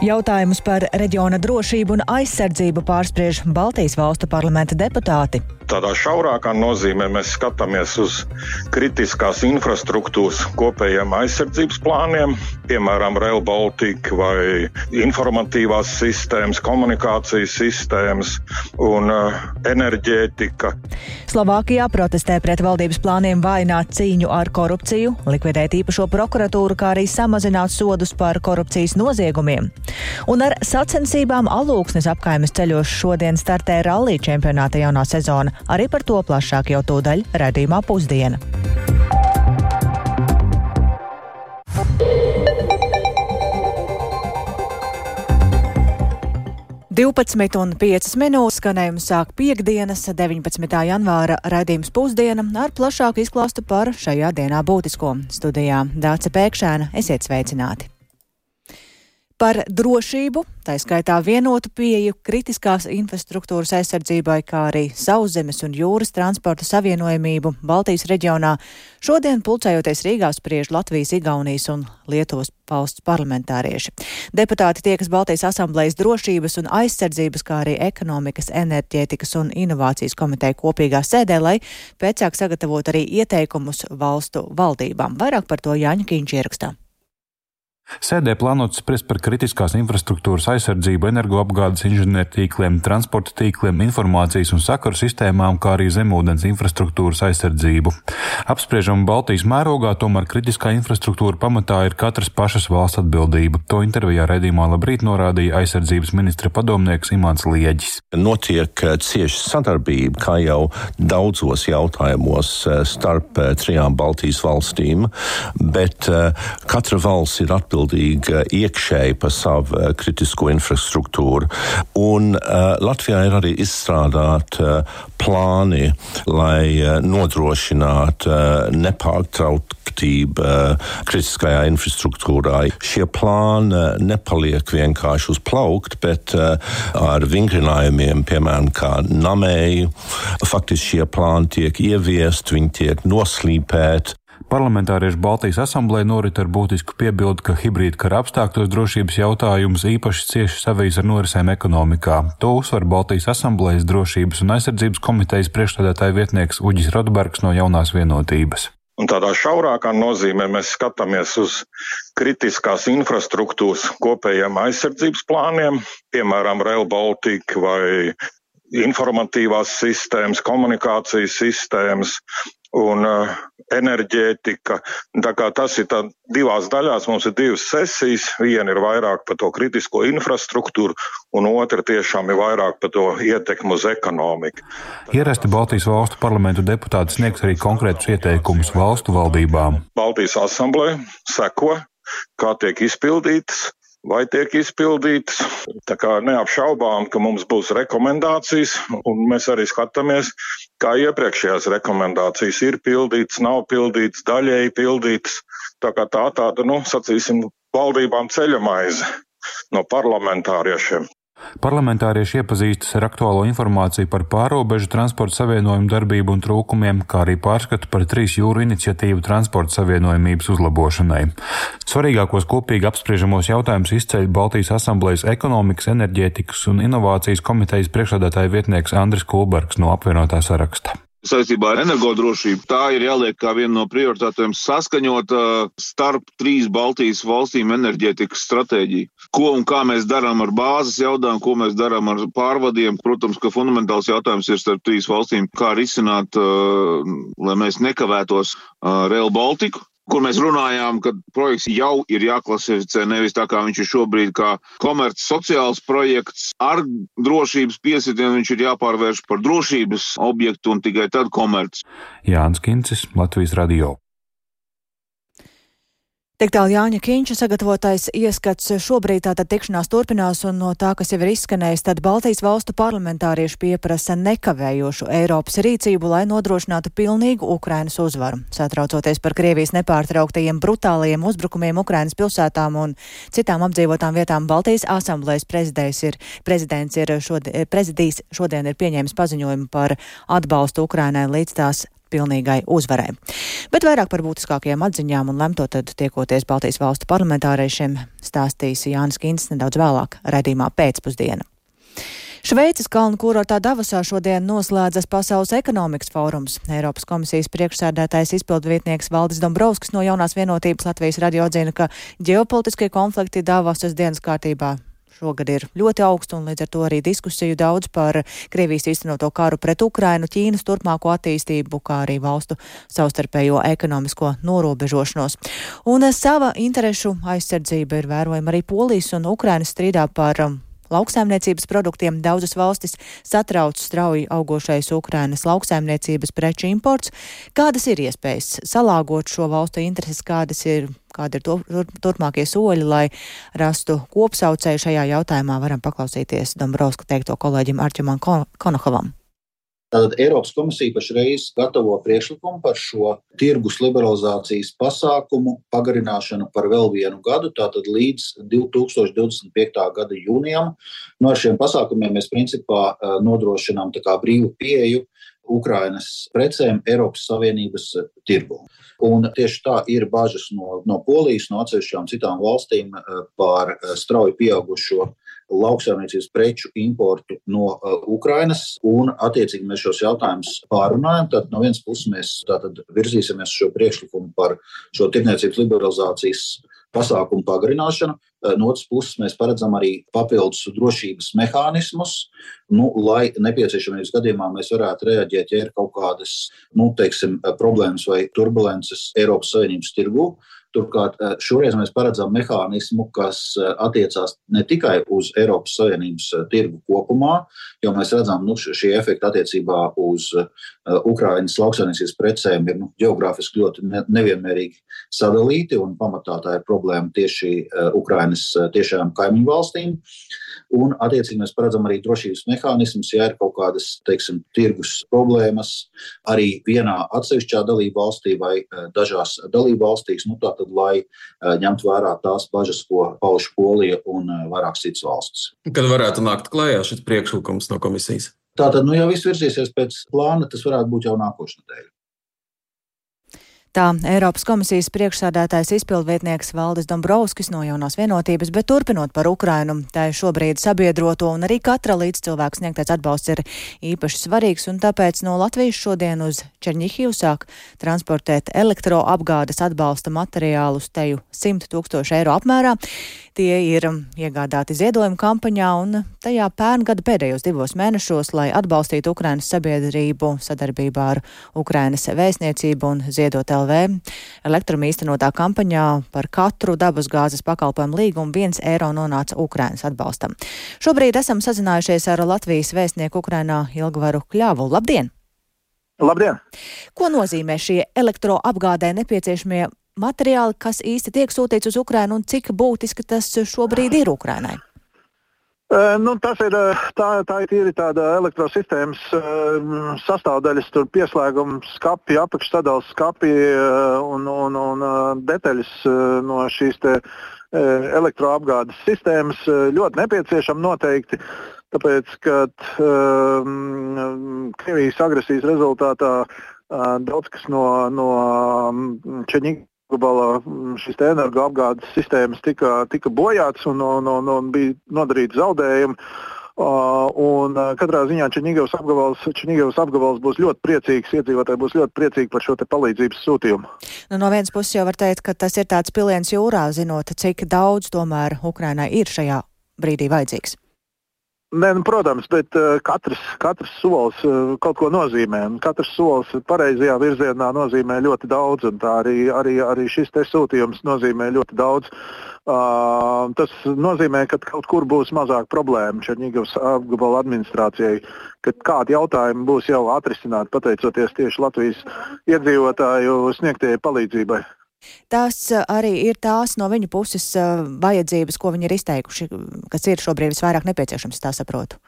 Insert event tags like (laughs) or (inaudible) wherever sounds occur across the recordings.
Jautājumus par reģiona drošību un aizsardzību pārspriež Baltijas valstu parlamenta deputāti. Tādā šaurākā nozīmē mēs skatāmies uz kritiskās infrastruktūras kopējiem aizsardzības plāniem, piemēram, Rail Baltica vai informatīvās sistēmas, komunikācijas sistēmas un uh, enerģētika. Slovākijā protestē pret valdības plāniem vainot cīņu ar korupciju, likvidēt īpašo prokuratūru, kā arī samazināt sodus par korupcijas noziegumiem. Un ar sacensībām alūksnes apkaimes ceļos šodien startē rallija čempionāta jaunā sezona. Arī par to plašāk jau tūdaļ redzījumā pusdiena. Divpadsmit un piecas minūtes skanējumu sāk piekdienas, 19. janvāra raidījums pusdiena ar plašāku izklāstu par šajā dienā būtisko. Studijā Dāca Pēkšēna, esiet sveicināti! Par drošību, tā skaitā vienotu pieeju kritiskās infrastruktūras aizsardzībai, kā arī sauszemes un jūras transporta savienojamību Baltijas reģionā. Šodien pulcējoties Rīgā spriež Latvijas, Igaunijas un Lietuvas valsts parlamentārieši. Deputāti tiekas Baltijas asamblējas drošības un aizsardzības, kā arī ekonomikas, enerģētikas un inovācijas komiteja kopīgā sēdē, lai pēcāk sagatavot arī ieteikumus valstu valdībām. Vairāk par to Jāņa Kīņš ierakstā. Sēdē plānots spriest par kritiskās infrastruktūras aizsardzību, energoapgādes inženiertīkliem, transporta tīkliem, informācijas un sakaru sistēmām, kā arī zemūdens infrastruktūras aizsardzību. Apspriežam Baltijas mērogā, tomēr kritiskā infrastruktūra pamatā ir katras pašas valsts atbildība. To intervijā redzījumā labrīt norādīja aizsardzības ministra padomnieks Imants Lieģis. Notiek eh, cieša sadarbība, kā jau daudzos jautājumos eh, starp eh, trijām Baltijas valstīm, bet katra valsts ir atbildīga atbildīga iekšēji par savu uh, kritisko infrastruktūru. Un uh, Latvijā ir arī izstrādāti uh, plāni, lai uh, nodrošinātu uh, nepārtrauktību uh, kritiskajā infrastruktūrā. Šie plāni uh, nepaliek vienkārši uz plaukt, bet uh, ar vingrinājumiem, piemēram, kā namēju. Faktiski šie plāni tiek ieviest, viņi tiek noslīpēti, Parlamentāriešu Baltijas asamblē norit ar būtisku piebildu, ka hibrīda kara apstākļos drošības jautājums īpaši cieši savijas ar norisēm ekonomikā. To uzsver Baltijas asamblējas drošības un aizsardzības komitejas priekšstādātāja vietnieks Uģis Rodbergs no jaunās vienotības. Un tādā šaurākā nozīmē mēs skatāmies uz kritiskās infrastruktūras kopējiem aizsardzības plāniem, piemēram, Rail Baltica vai informatīvās sistēmas, komunikācijas sistēmas un uh, enerģētika. Tā kā tas ir divās daļās, mums ir divas sesijas. Viena ir vairāk par to kritisko infrastruktūru, un otra tiešām ir vairāk par to ietekmu uz ekonomiku. Ierasti Baltijas valstu parlamentu deputāti sniegs arī konkrētus ieteikumus valstu valdībām. Baltijas asamblē seko, kā tiek izpildītas vai tiek izpildītas. Tā kā neapšaubām, ka mums būs rekomendācijas, un mēs arī skatāmies, kā iepriekšējās rekomendācijas ir pildītas, nav pildītas, daļēji pildītas. Tā kā tā tāda, nu, sacīsim, valdībām ceļamaize no parlamentāriešiem. Parlamentārieši iepazīstas ar aktuālo informāciju par pārobežu transporta savienojumu darbību un trūkumiem, kā arī pārskatu par trīs jūru iniciatīvu transporta savienojumības uzlabošanai. Svarīgākos kopīgi apspriežamos jautājumus izceļ Baltijas asamblējas ekonomikas, enerģētikas un inovācijas komitejas priekšādātāja vietnieks Andris Kulbergs no apvienotā saraksta saistībā ar energodrošību. Tā ir jāliek kā viena no prioritātēm saskaņot starp trīs Baltijas valstīm enerģētikas stratēģiju. Ko un kā mēs darām ar bāzes jautājumu, ko mēs darām ar pārvadiem. Protams, ka fundamentāls jautājums ir starp trīs valstīm, kā risināt, lai mēs nekavētos Rail Baltiku kur mēs runājām, ka projekts jau ir jāklasificē nevis tā, kā viņš ir šobrīd, kā komerces sociāls projekts ar drošības piesitienu, viņš ir jāpārvērš par drošības objektu un tikai tad komerces. Jānis Kincis, Latvijas radio. Tik tālu Jāņa Kīņša sagatavotais ieskats šobrīd tātad tikšanās turpinās, un no tā, kas jau ir izskanējis, tad Baltijas valstu parlamentārieši pieprasa nekavējošu Eiropas rīcību, lai nodrošinātu pilnīgu Ukrainas uzvaru. Satraucoties par Krievijas nepārtrauktajiem brutālajiem uzbrukumiem Ukrainas pilsētām un citām apdzīvotām vietām, Baltijas asamblējas prezidents ir, prezidents ir šodien, prezidijs šodien ir pieņēmis paziņojumu par atbalstu Ukrainai līdz tās pilnīgai uzvarai. Bet vairāk par būtiskākajām atziņām un lemto tad tiekoties Baltijas valstu parlamentāriešiem stāstīs Jānis Kins nedaudz vēlāk, redzījumā pēcpusdiena. Šveices kalnu kurortā Davosā šodien noslēdzas Pasaules ekonomikas fórums. Eiropas komisijas priekšsēdētājs izpildvietnieks Valdis Dombrovskis no jaunās vienotības Latvijas radio atzina, ka ģeopolitiskie konflikti Davosas dienas kārtībā šogad ir ļoti augsts, un līdz ar to arī diskusiju daudz par Krievijas īstenoto karu pret Ukrainu, Ķīnas turpmāko attīstību, kā arī valstu savstarpējo ekonomisko norobežošanos. Un sava interešu aizsardzība ir vērojama arī Polijas un Ukrainas strīdā par lauksaimniecības produktiem daudzas valstis satrauc strauji augošais Ukrainas lauksaimniecības preču imports. Kādas ir iespējas salāgot šo valstu intereses, kādas ir kādi ir to, tur, turpmākie soļi, lai rastu kopsaucēju šajā jautājumā, varam paklausīties Dombrovska teikto kolēģim Arčumam Konohavam. Tātad Eiropas komisija pašreiz gatavo priekšlikumu par šo tirgus liberalizācijas pasākumu pagarināšanu par vēl vienu gadu, tātad līdz 2025. gada jūnijam. No nu, šiem pasākumiem mēs principā nodrošinām brīvu pieeju Ukrainas precēm Eiropas Savienības tirgu. Un tieši tā ir bažas no, no Polijas, no atsevišķām citām valstīm par strauji pieaugušo lauksaimniecības preču importu no uh, Ukrainas. Un, attiecīgi, mēs šos jautājumus pārunājam. Tad no vienas puses mēs virzīsimies šo priekšlikumu par šo tirdzniecības liberalizācijas pasākumu pagarināšanu. Uh, no otras puses, mēs paredzam arī papildus drošības mehānismus, nu, lai nepieciešamības gadījumā mēs varētu reaģēt, ja ir kaut kādas nu, teiksim, problēmas vai turbulences Eiropas Savienības tirgū. Turklāt eh, šoreiz mēs paredzam mehānismu, kas eh, attiecās ne tikai uz Eiropas Savienības eh, tirgu kopumā, jo mēs redzam, ka nu, šie efekti attiecībā uz Ukraiņas lauksaimniecības precēm ir nu, geogrāfiski ļoti nevienmērīgi sadalīti, un pamatā tā ir problēma tieši Ukraiņas tiešām kaimiņu valstīm. Un, attiecīgi, mēs paredzam arī drošības mehānismus, ja ir kaut kādas, teiksim, tirgus problēmas arī vienā atsevišķā dalību valstī vai dažās dalību valstīs. Nu, tā tātad, lai eh, ņemtu vērā tās bažas, ko pauž Polija un eh, vairākas citas valstis. Kad varētu nākt klajā šis priekšlikums no komisijas? Tātad, nu, ja viss virzīsies pēc plāna, tas varētu būt jau nākošais nedēļa. Tā Eiropas komisijas priekšsādātājs izpildvietnieks Valdis Dombrovskis no jaunās vienotības, bet turpinot par Ukrainu, tā ir šobrīd sabiedroto un arī katra līdzcilvēka sniegtais atbalsts ir īpaši svarīgs, un tāpēc no Latvijas šodien uz Čerņihiju sāk transportēt elektroapgādes atbalsta materiālus teju 100 tūkstošu eiro apmērā. Tie ir iegādāti ziedojuma kampaņā un tajā pērngada pēdējos divos mēnešos, lai atbalstītu Ukrainas sabiedrību sadarbībā ar Ukrainas vēstniecību un ziedot LV. Elektrum īstenotā kampaņā par katru dabasgāzes pakalpojumu līgumu viens eiro nonāca Ukrainas atbalstam. Šobrīd esam sazinājušies ar Latvijas vēstnieku Ukrainā Ilgvaru Kļavu. Labdien! Labdien! Ko nozīmē šie elektroapgādē nepieciešamie materiāli, kas īsti tiek sūtīts uz Ukrajinu un cik būtiski tas šobrīd ir Ukrainai? Nu, tas ir tā, tā ir tāda elektrosistēmas sastāvdaļas, tur pieslēgums, skati, apakšsadales skati un, un, un detaļas no šīs elektroapgādes sistēmas ļoti nepieciešama noteikti. Tāpēc, kad um, Krievijas agresijas rezultātā uh, daudz kas no, no Čeņģa Globālā mm, šīs energoapgādes sistēmas tika, tika bojātas un, un, un, un bija nodarīti zaudējumi. Uh, un uh, katrā ziņā Čenīgavas apgabals, apgabals būs ļoti priecīgs, iedzīvotāji būs ļoti priecīgi par šo palīdzības sūtījumu. Nu, no vienas puses jau var teikt, ka tas ir tāds piliens jūrā, zinot, cik daudz tomēr Ukrainai ir šajā brīdī vajadzīgs. Nē, nu, protams, bet uh, katrs, katrs solis uh, kaut ko nozīmē. Katrs solis pareizajā virzienā nozīmē ļoti daudz, un arī, arī, arī šis sūtījums nozīmē ļoti daudz. Uh, tas nozīmē, ka kaut kur būs mazāk problēmu Černīgavas apgabala administrācijai, ka kādi jautājumi būs jau atrisināti pateicoties tieši Latvijas iedzīvotāju sniegtajai palīdzībai. Tās eh, arī ir tās no viņu puses eh, vajadzības, ko viņi ir izteikuši, kas ir šobrīd visvairāk nepieciešams, tā saprotu.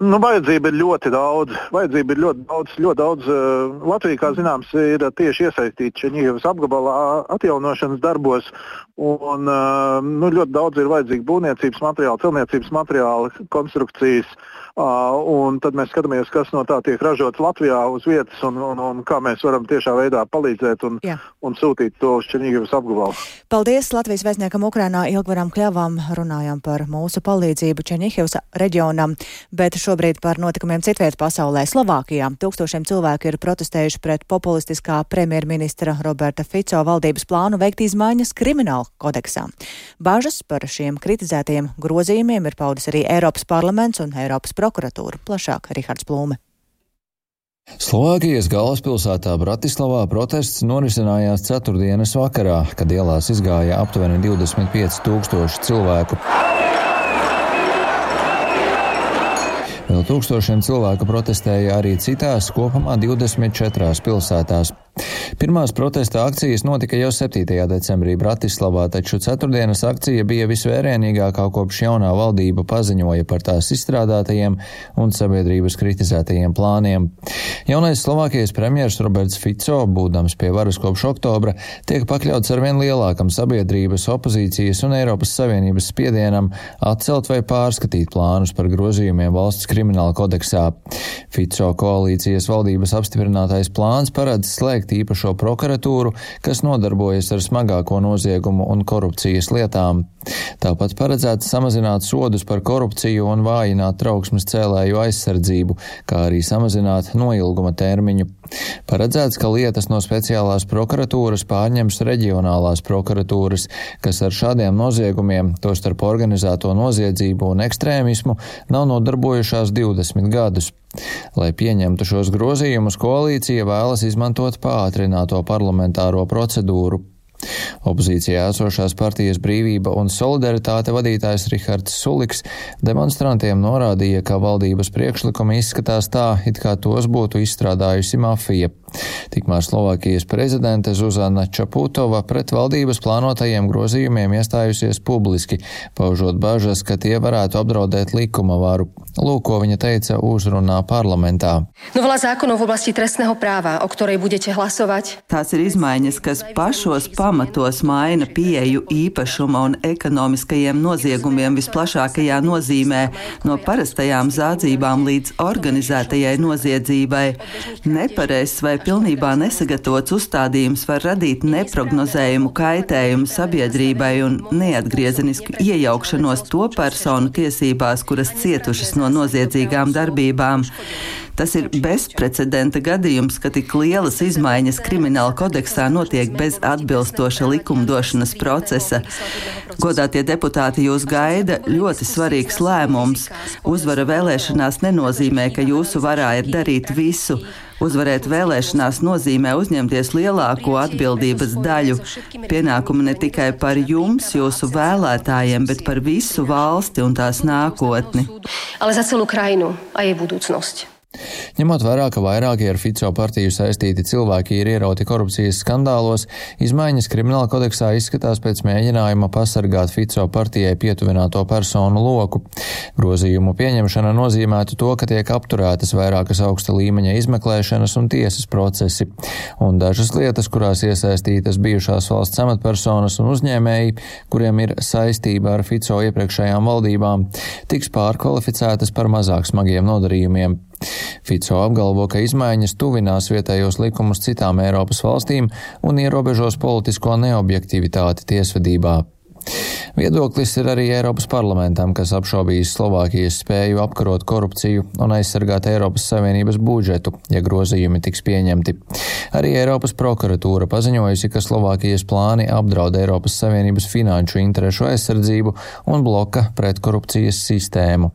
Nu, vajadzība ir ļoti daudz. Vajadzība ir ļoti daudz. Ļoti daudz uh, Latvija, kā zināms, ir tieši iesaistīta Čeņģevas apgabalā atjaunošanas darbos. Un, uh, nu, ļoti daudz ir vajadzīgi būvniecības materiāli, celtniecības materiāli, konstrukcijas. Uh, un tad mēs skatāmies, kas no tā tiek ražots Latvijā uz vietas un, un, un kā mēs varam tiešā veidā palīdzēt un, Jā. un sūtīt to uz Čeņģevas apgabalu. Paldies Latvijas vēstniekam Ukrainā Ilgvaram Kļavam. Runājam par mūsu palīdzību Čeņģevas reģionam. Bet šo šobrīd par notikumiem citviet pasaulē. Slovākijā tūkstošiem cilvēku ir protestējuši pret populistiskā premjerministra Roberta Fico valdības plānu veikt izmaiņas krimināla kodeksā. Bažas par šiem kritizētajiem grozījumiem ir paudis arī Eiropas parlaments un Eiropas prokuratūra. Plašāk Rihards Plūme. Slovākijas galvaspilsētā Bratislavā protests norisinājās ceturtdienas vakarā, kad ielās izgāja aptuveni 25 tūkstoši cilvēku. Vēl tūkstošiem cilvēku protestēja arī citās, kopumā 24 pilsētās. Pirmās protesta akcijas notika jau 7. decembrī Bratislavā, taču ceturtdienas akcija bija visvērienīgākā kopš jaunā valdība paziņoja par tās izstrādātajiem un sabiedrības kritizētajiem plāniem. Jaunais Slovākijas premjers Roberts Fico, būdams pie varas kopš oktobra, tiek pakļauts ar vien lielākam sabiedrības, opozīcijas un Eiropas Savienības spiedienam atcelt vai pārskatīt plānus par grozījumiem valsts krimināla kodeksā. Fico koalīcijas valdības apstiprinātais plāns paredz slēgt slēgt īpašo prokuratūru, kas nodarbojas ar smagāko noziegumu un korupcijas lietām. Tāpat paredzēts samazināt sodus par korupciju un vājināt trauksmes cēlēju aizsardzību, kā arī samazināt noilguma termiņu. Paredzēts, ka lietas no speciālās prokuratūras pārņems reģionālās prokuratūras, kas ar šādiem noziegumiem, tostarp organizēto noziedzību un ekstrēmismu, nav nodarbojušās 20 gadus. Lai pieņemtu šos grozījumus, koalīcija vēlas izmantot pātrināto parlamentāro procedūru. Opozīcijā esošās partijas brīvība un solidaritāte vadītājs Rihards Suliks demonstrantiem norādīja, ka valdības priekšlikumi izskatās tā, it kā tos būtu izstrādājusi mafija. Tikmēr Slovākijas prezidente Zuzana Čaputova pret valdības plānotajiem grozījumiem iestājusies publiski, paužot bažas, ka tie varētu apdraudēt likuma varu. Lūk, ko viņa teica uzrunā parlamentā. Novela zákonov v oblasti trestného práva, o ktorej budete hlasovať. Tās ir izmaiņas, kas pašos pamatos maina pieeju īpašuma un ekonomiskajiem noziegumiem visplašākajā nozīmē, no parastajām zādzībām līdz organizētajai noziedzībai. Nepareizs vai pilnībā nesagatavots uzstādījums var radīt neprognozējumu kaitējumu sabiedrībai un neatgriezenisku iejaukšanos to personu tiesībās, kuras cietušas no noziedzīgām darbībām. Tas ir bezprecedenta gadījums, ka tik lielas izmaiņas krimināla kodeksā notiek bez atbilstoša likumdošanas procesa. Godātie deputāti, jūs gaida ļoti svarīgs lēmums. Uzvara vēlēšanās nenozīmē, ka jūsu varā ir darīt visu. Uzvarēt vēlēšanās nozīmē uzņemties lielāko atbildības daļu. Pienākumu ne tikai par jums, jūsu vēlētājiem, bet par visu valsti un tās nākotni. Ale za celú krajinu a jej budúcnosť. Ņemot vērā, ka vairāki ar Fico partiju saistīti cilvēki ir ierauti korupcijas skandālos, izmaiņas krimināla kodeksā izskatās pēc mēģinājuma pasargāt Fico partijai pietuvināto personu loku. Grozījumu pieņemšana nozīmētu to, ka tiek apturētas vairākas augsta līmeņa izmeklēšanas un tiesas procesi, un dažas lietas, kurās iesaistītas bijušās valsts amatpersonas un uzņēmēji, kuriem ir saistība ar Fico iepriekšējām valdībām, tiks pārkvalificētas par mazāk smagiem nodarījumiem. Fico apgalvo, ka izmaiņas tuvinās vietējos likumus citām Eiropas valstīm un ierobežos politisko neobjektivitāti tiesvedībā. Viedoklis ir arī Eiropas parlamentam, kas apšaubījis Slovākijas spēju apkarot korupciju un aizsargāt Eiropas Savienības budžetu, ja grozījumi tiks pieņemti. Arī Eiropas prokuratūra paziņojusi, ka Slovākijas plāni apdraud Eiropas Savienības finanšu interešu aizsardzību un bloka pretkorupcijas sistēmu.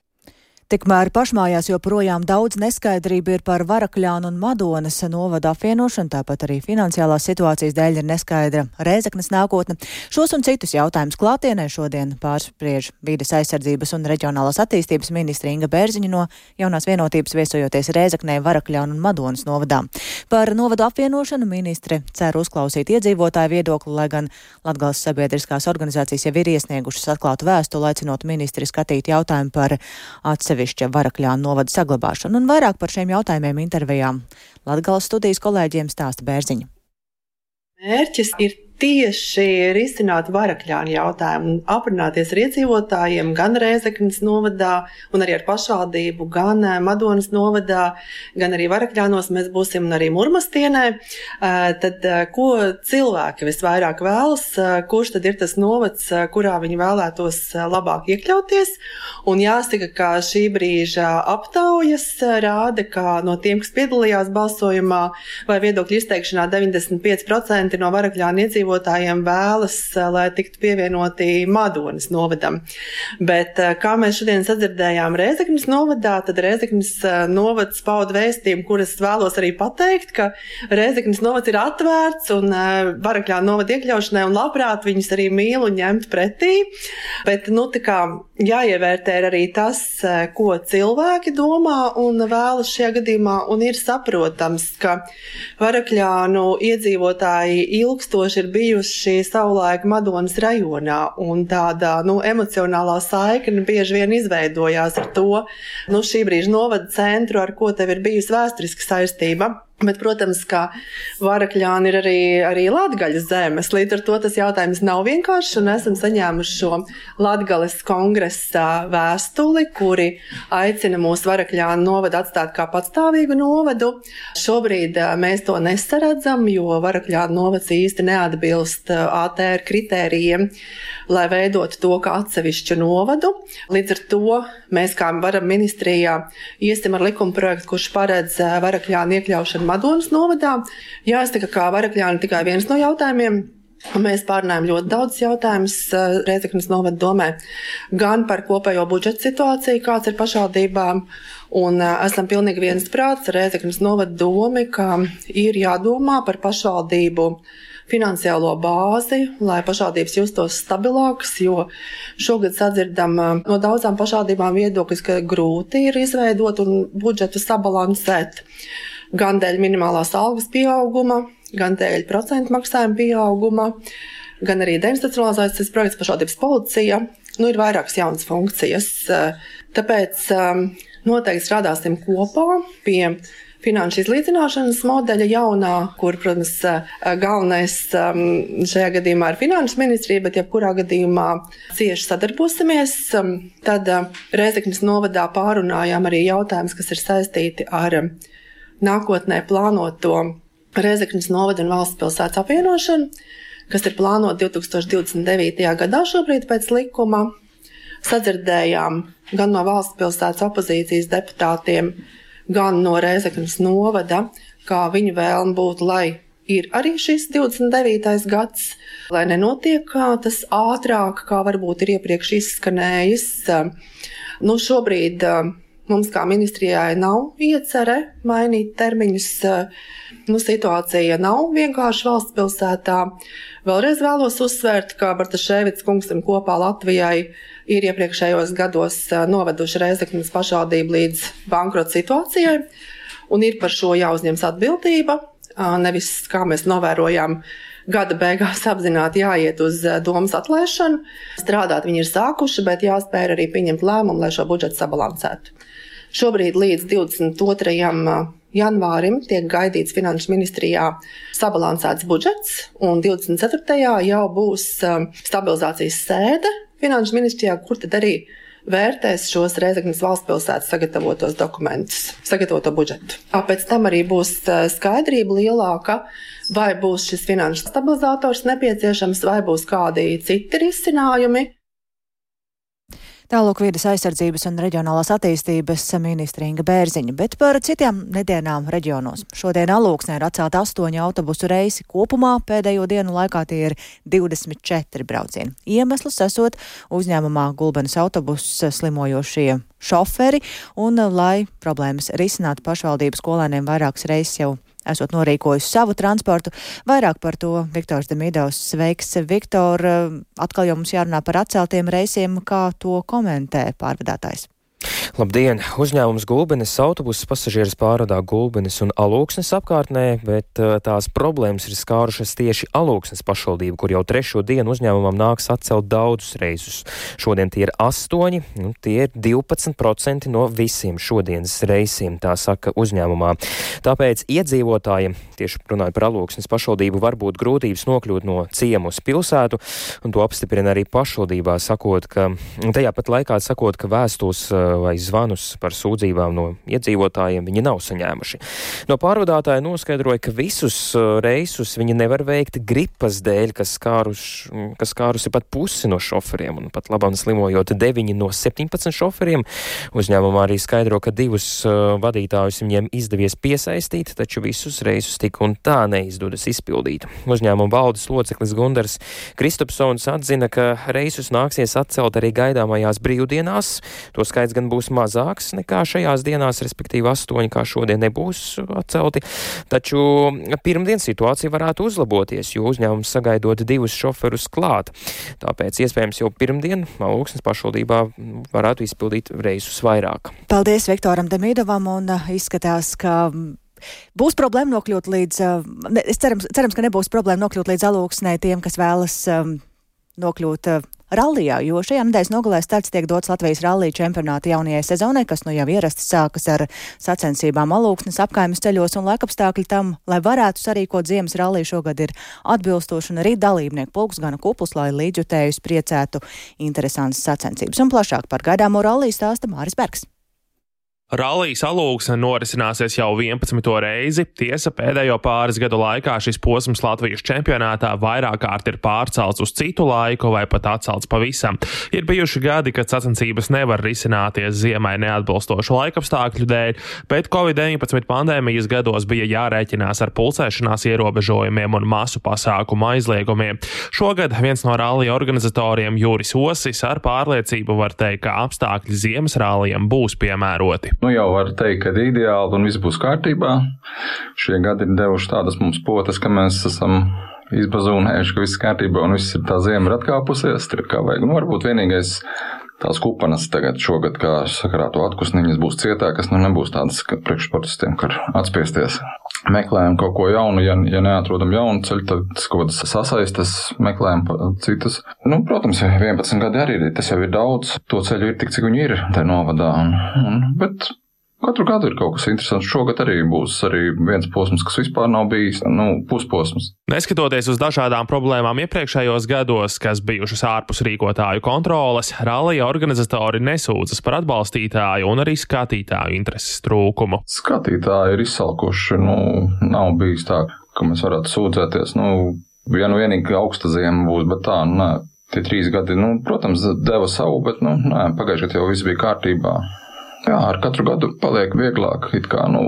Tikmēr pašmājās joprojām daudz neskaidrību ir par Varakļānu un Madonas novada apvienošanu, tāpat arī finansiālās situācijas dēļ ir neskaidra Rēzaknes nākotne. Šos un citus jautājumus klātienē šodien pārspriež vides aizsardzības un reģionālās attīstības ministra Inga Bērziņa no jaunās vienotības viesojoties Rēzaknē, Varakļānu un Madonas novadā. Par novadu apvienošanu ministre cer uzklausīt iedzīvotāju viedokli, lai gan Latgales sabiedriskās organizācijas jau ir iesniegušas atklātu vēstuli, aicinot ministri skatīt jautājumu par atsevišķu atsevišķa Varakļāna novada saglabāšanu, un vairāk par šiem jautājumiem intervijām Latgales studijas kolēģiem stāsta Bērziņa. Mērķis ir tieši risināt varakļānu jautājumu un aprunāties ar iedzīvotājiem gan Rēzeknas novadā, un arī ar pašvaldību, gan eh, Madonas novadā, gan arī varakļānos mēs būsim un arī Murmastienē. Eh, tad, eh, ko cilvēki visvairāk vēlas, kurš tad ir tas novads, kurā viņi vēlētos labāk iekļauties? Un jāsaka, ka šī brīža aptaujas rāda, ka no tiem, kas piedalījās balsojumā vai viedokļu izteikšanā, 95% no varakļānu iedzīvotājiem iedzīvotājiem vēlas, eh, lai tiktu pievienoti Madonas novadam. Bet, eh, kā mēs šodien sadzirdējām Rēzeknas novadā, tad Rēzeknas eh, novads pauda vēstījumu, kuras vēlos arī pateikt, ka Rēzeknas novads ir atvērts un varakļā novada iekļaušanai un labprāt viņus arī mīl un ņemt pretī. Bet, nu, tā kā jāievērtē arī tas, ko cilvēki domā un vēlas šajā gadījumā, un ir saprotams, ka varakļānu iedzīvotāji ilgstoši ir bijuši savulaik Madonas rajonā, un tāda nu, emocionālā saikne bieži vien izveidojās ar to nu, šī brīža novada centru, ar ko tev ir bijusi vēsturiska saistība. Bet, protams, ka Varakļāni ir arī, arī Latvijas zemes. Līdz ar to tas jautājums nav vienkāršs. Esam saņēmuši šo Latvijas kongresa vēstuli, kuri aicina mūsu Varakļānu novadu atstāt kā patstāvīgu novadu. Šobrīd mēs to nesaredzam, jo Varakļānu novads īsti neatbilst ATR kritērijiem, lai veidotu to kā atsevišķu novadu. Līdz ar to mēs kā varam ministrijā iesim ar likuma projektu, kurš paredz Varakļānu iekļaušanu Madonas novadā. Jāsaka, ka varakļāni ir tikai viens no jautājumiem. Mēs pārnājām ļoti daudz jautājumus Reizeknas novada domē, gan par kopējo budžeta situāciju, kāds ir pašvaldībām, un esam pilnīgi viensprāts ar Reizeknas novada domi, ka ir jādomā par pašvaldību finansiālo bāzi, lai pašvaldības justos stabilākas, jo šogad sadzirdam no daudzām pašvaldībām viedokļus, ka grūti ir izveidot un budžetu sabalansēt gan dēļ minimālās algas pieauguma, gan dēļ procentu maksājuma pieauguma, gan arī deinstitucionalizācijas projekts pašvaldības policija. Nu, ir vairākas jaunas funkcijas. Tāpēc noteikti strādāsim kopā pie finanšu izlīdzināšanas modeļa jaunā, kur, protams, galvenais um, šajā gadījumā ir finanšu ministrija, bet jebkurā gadījumā cieši sadarbosimies. Um, tad uh, Reizeknas novadā pārunājām arī jautājumus, kas ir saistīti ar nākotnē plānoto Reizeknas novada un valsts pilsētas apvienošanu, kas ir plānota 2029. gadā šobrīd pēc likuma. Sadzirdējām gan no valsts pilsētas opozīcijas deputātiem, gan no Reizeknas novada, kā viņu vēlme būtu, lai ir arī šis 29. gads, lai nenotiek tas ātrāk, kā varbūt ir iepriekš izskanējis. Nu, šobrīd Mums kā ministrijai nav iecerē mainīt termiņus. Nu, situācija nav vienkārši valsts pilsētā. Vēlreiz vēlos uzsvērt, ka Bartaševits kungsim kopā Latvijai ir iepriekšējos gados noveduši Reizeknas pašvaldību līdz bankrota situācijai, un ir par šo jāuzņems atbildība. Nevis, kā mēs novērojām, gada beigās apzināti jāiet uz domas atlaišanu. Strādāt viņi ir sākuši, bet jāspēj arī pieņemt lēmumu, lai šo budžetu sabalansētu. Šobrīd līdz 22. janvārim tiek gaidīts Finanšu ministrijā sabalansēts budžets, un 24. jau būs stabilizācijas sēde Finanšu ministrijā, kur tad arī vērtēs šos Reizeknas valsts pilsētas sagatavotos dokumentus, sagatavoto budžetu. Pēc tam arī būs skaidrība lielāka, vai būs šis finanšu stabilizators nepieciešams, vai būs kādi citi risinājumi. Tālāk vīdes aizsardzības un reģionālās attīstības ministra Inga Bērziņa, bet par citām nedēļām reģionos. Šodien Alūksnē ir atcelta astoņi autobusu reisi. Kopumā pēdējo dienu laikā tie ir 24 braucieni. Iemesls esot uzņēmumā Gulbenes autobusu slimojošie šoferi un, lai problēmas risinātu pašvaldības skolēniem vairākas reizes jau esot norīkojusi savu transportu. Vairāk par to Viktors Demidovs sveiks. Viktor, atkal jau mums jārunā par atceltiem reisiem, kā to komentē pārvadātājs. Labdien! Uzņēmums Gulbenes autobuses pasažierus pārvadā Gulbenes un Alūksnes apkārtnē, bet uh, tās problēmas ir skārušas tieši Alūksnes pašvaldību, kur jau trešo dienu uzņēmumam nāks atcelt daudzus reisus. Šodien tie ir astoņi, nu, tie ir 12% no visiem šodienas reisiem, tā saka uzņēmumā. Tāpēc iedzīvotājiem, tieši runājot par Alūksnes pašvaldību, var būt grūtības nokļūt no ciemu uz pilsētu, un to apstiprina arī pašvaldībā, sakot, ka tajā pat laikā sakot, ka vēstos uh, vai zvanus par sūdzībām no iedzīvotājiem viņi nav saņēmuši. No pārvadātāja noskaidroja, ka visus uh, reisus viņi nevar veikt gripas dēļ, kas, skārus, kas skārusi pat pusi no šoferiem, un pat labam slimojot 9 no 17 šoferiem. Uzņēmumā arī skaidro, ka divus uh, vadītājus viņiem izdevies piesaistīt, taču visus reisus tik un tā neizdodas izpildīt. Uzņēmuma valdes loceklis Gundars Kristopsons atzina, ka reisus nāksies atcelt arī gaidāmajās brīvdienās. To skaits gan būs mazāks nekā šajās dienās, respektīvi astoņi, kā šodien nebūs atcelti. Taču pirmdien situācija varētu uzlaboties, jo uzņēmums sagaidot divus šoferus klāt. Tāpēc iespējams jau pirmdien Malūksnes pašvaldībā varētu izpildīt reisus vairāk. Paldies Viktoram Demīdovam un uh, izskatās, ka Būs problēma nokļūt līdz, uh, ne, es cerams, cerams, ka nebūs problēma nokļūt līdz alūksnē tiem, kas vēlas um, nokļūt uh, rallijā, jo šajā nedēļas nogalē starts tiek dots Latvijas rallija čempionāta jaunajai sezonai, kas nu jau ierasti sākas ar sacensībām alūksnes apkaimes ceļos un laikapstākļi tam, lai varētu sarīkot ziemas ralliju šogad ir atbilstoši un arī dalībnieku pulks gana kupus, lai līdzjutējus priecētu interesantas sacensības. Un plašāk par gaidāmo ralliju stāsta Māris Bergs. Rallijas alūksne norisināsies jau 11. reizi. Tiesa, pēdējo pāris gadu laikā šis posms Latvijas čempionātā vairāk kārt ir pārcelts uz citu laiku vai pat atcelts pavisam. Ir bijuši gadi, kad sacensības nevar risināties ziemai neatbilstošu laikapstākļu dēļ, bet Covid-19 pandēmijas gados bija jārēķinās ar pulcēšanās ierobežojumiem un masu pasākumu aizliegumiem. Šogad viens no rallija organizatoriem Jūris Osis ar pārliecību var teikt, ka apstākļi ziemas rallijam būs piemēroti nu jau var teikt, ka ir ideāli un viss būs kārtībā. Šie gadi ir devuši tādas mums potas, ka mēs esam izbazūnējuši, ka viss kārtībā un viss ir tā zima ir atkāpusies. Tur kā vajag. Nu, varbūt vienīgais tās kupanas tagad šogad, kā sakarā to atkusniņas būs cietākas, nu nebūs tādas priekšsportistiem, kur atspiesties. Meklējam kaut ko jaunu, ja, ja neatrodam jaunu ceļu, tad kaut kādas sasaistes, meklējam citas. Nu, protams, 11 gadi arī tas jau ir daudz. To ceļu ir tik, cik viņi ir tajā novadā. Un, un, bet Katru gadu ir kaut kas interesants. Šogad arī būs arī viens posms, kas vispār nav bijis nu, pusposms. Neskatoties uz dažādām problēmām iepriekšējos gados, kas bijušas ārpus rīkotāju kontroles, rallija organizatori nesūdzas par atbalstītāju un arī skatītāju intereses trūkumu. Skatītāji ir izsalkuši. Nu, nav bijis tā, ka mēs varētu sūdzēties. Nu, vienu vienīgi augsta ziema būs, bet tā, nu, nē. Tie trīs gadi, nu, protams, deva savu, bet, nu, nē, pagājušajā gadā jau viss bija kārtībā. Jā, ar katru gadu paliek vieglāk. It kā nu,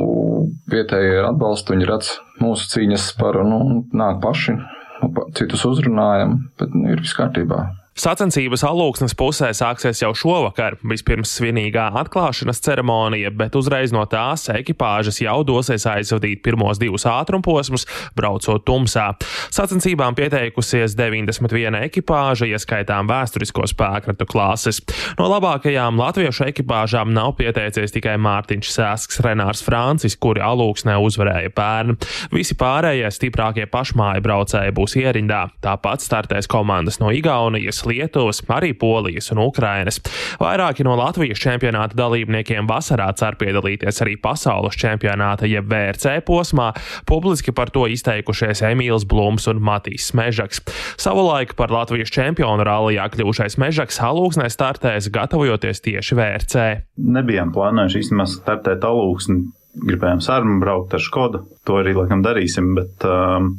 vietējie ir atbalsta, viņi redz mūsu cīņas par, nu, nāk paši, nu, citus uzrunājam, bet nu, ir viss kārtībā. Sacensības alūksnes pusē sāksies jau šovakar. Vispirms svinīgā atklāšanas ceremonija, bet uzreiz no tās ekipāžas jau dosies aizvadīt pirmos divus ātrumposmus, braucot tumsā. Sacensībām pieteikusies 91 ekipāža, ieskaitām vēsturisko spēkratu klases. No labākajām latviešu ekipāžām nav pieteicies tikai Mārtiņš Sēsks, Renārs Francis, kuri alūksnē uzvarēja pērn. Visi pārējie stiprākie pašmāju braucēji būs ierindā. Tāpat startēs komandas no Igaunijas. Lietuvas, arī Polijas un Ukrainas. Vairāki no Latvijas čempionāta dalībniekiem vasarā cer piedalīties arī pasaules čempionāta jeb VRC posmā. Publiski par to izteikušies Emīls Blūms un Matīs Mežaks. Savulaik par Latvijas čempionu rallijā kļuvušais Mežaks halūksnē startēs, gatavojoties tieši VRC. Nebijām plānojuši īstenībā startēt alūksni gribējām sarunu braukt ar Skodu. To arī laikam darīsim, bet um,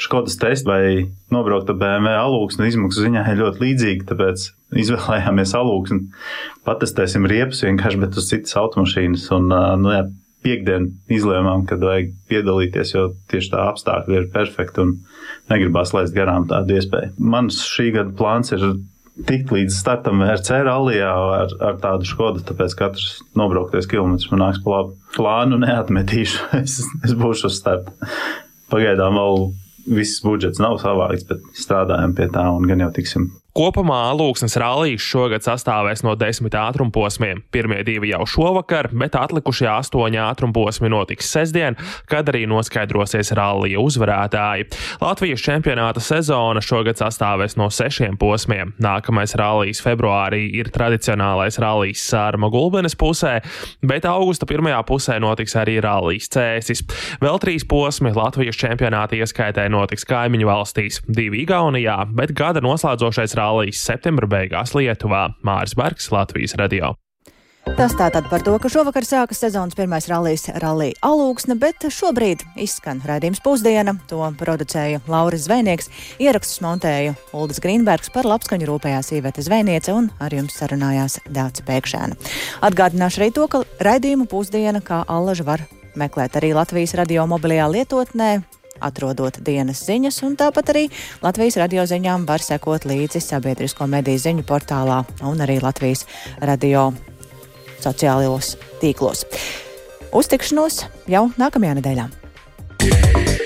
Škodas tests vai nobraukt ar BMW alūksni izmaksu ziņā ir ļoti līdzīgi, tāpēc izvēlējāmies alūksni. Patestēsim riepus vienkārši, bet uz citas automašīnas. Un, nu, jā, piekdienu izlēmām, kad vajag piedalīties, jo tieši tā apstākļi ir perfekti un negribās laist garām tādu iespēju. Mans šī gada plāns ir tikt līdz startam VRC rallijā ar, ar tādu škodu, tāpēc katrs nobrauktais kilometrs man nāks pa labu. Plānu neatmetīšu, (laughs) es, es būšu uz starta. Pagaidām vēl viss budžets nav savākts, bet strādājam pie tā un gan jau tiksim Kopumā Lūksnes rallijas šogad sastāvēs no desmit ātrumposmiem. Pirmie divi jau šovakar, bet atlikušie astoņi ātrumposmi notiks sestdien, kad arī noskaidrosies rallija uzvarētāji. Latvijas čempionāta sezona šogad sastāvēs no sešiem posmiem. Nākamais rallijas februārī ir tradicionālais rallijas sārma gulbenes pusē, bet augusta pirmajā pusē notiks arī rallijas cēsis. Vēl trīs posmi Latvijas čempionāta ieskaitē notiks kaimiņu valstīs, divi Igaunijā, bet gada noslēdzošais rallijas rallijas septembra beigās Lietuvā. Māris Bergs, Latvijas radio. Tas tātad par to, ka šovakar sākas sezonas pirmais rallies Rallija Alūksne, bet šobrīd izskan raidījums pusdiena. To producēja Lauris Zvēnieks, ierakstus montēja Uldis Grīnbergs, par labskaņu rūpējās Īvete Zvēniece un ar jums sarunājās Dāca Pēkšēna. Atgādināšu arī to, ka raidījumu pusdiena kā allaža var meklēt arī Latvijas radio mobilajā lietotnē, atrodot dienas ziņas, un tāpat arī Latvijas radio ziņām var sekot līdzi sabiedrisko mediju ziņu portālā un arī Latvijas radio sociālajos tīklos. Uztikšanos jau nākamajā nedēļā. Yeah.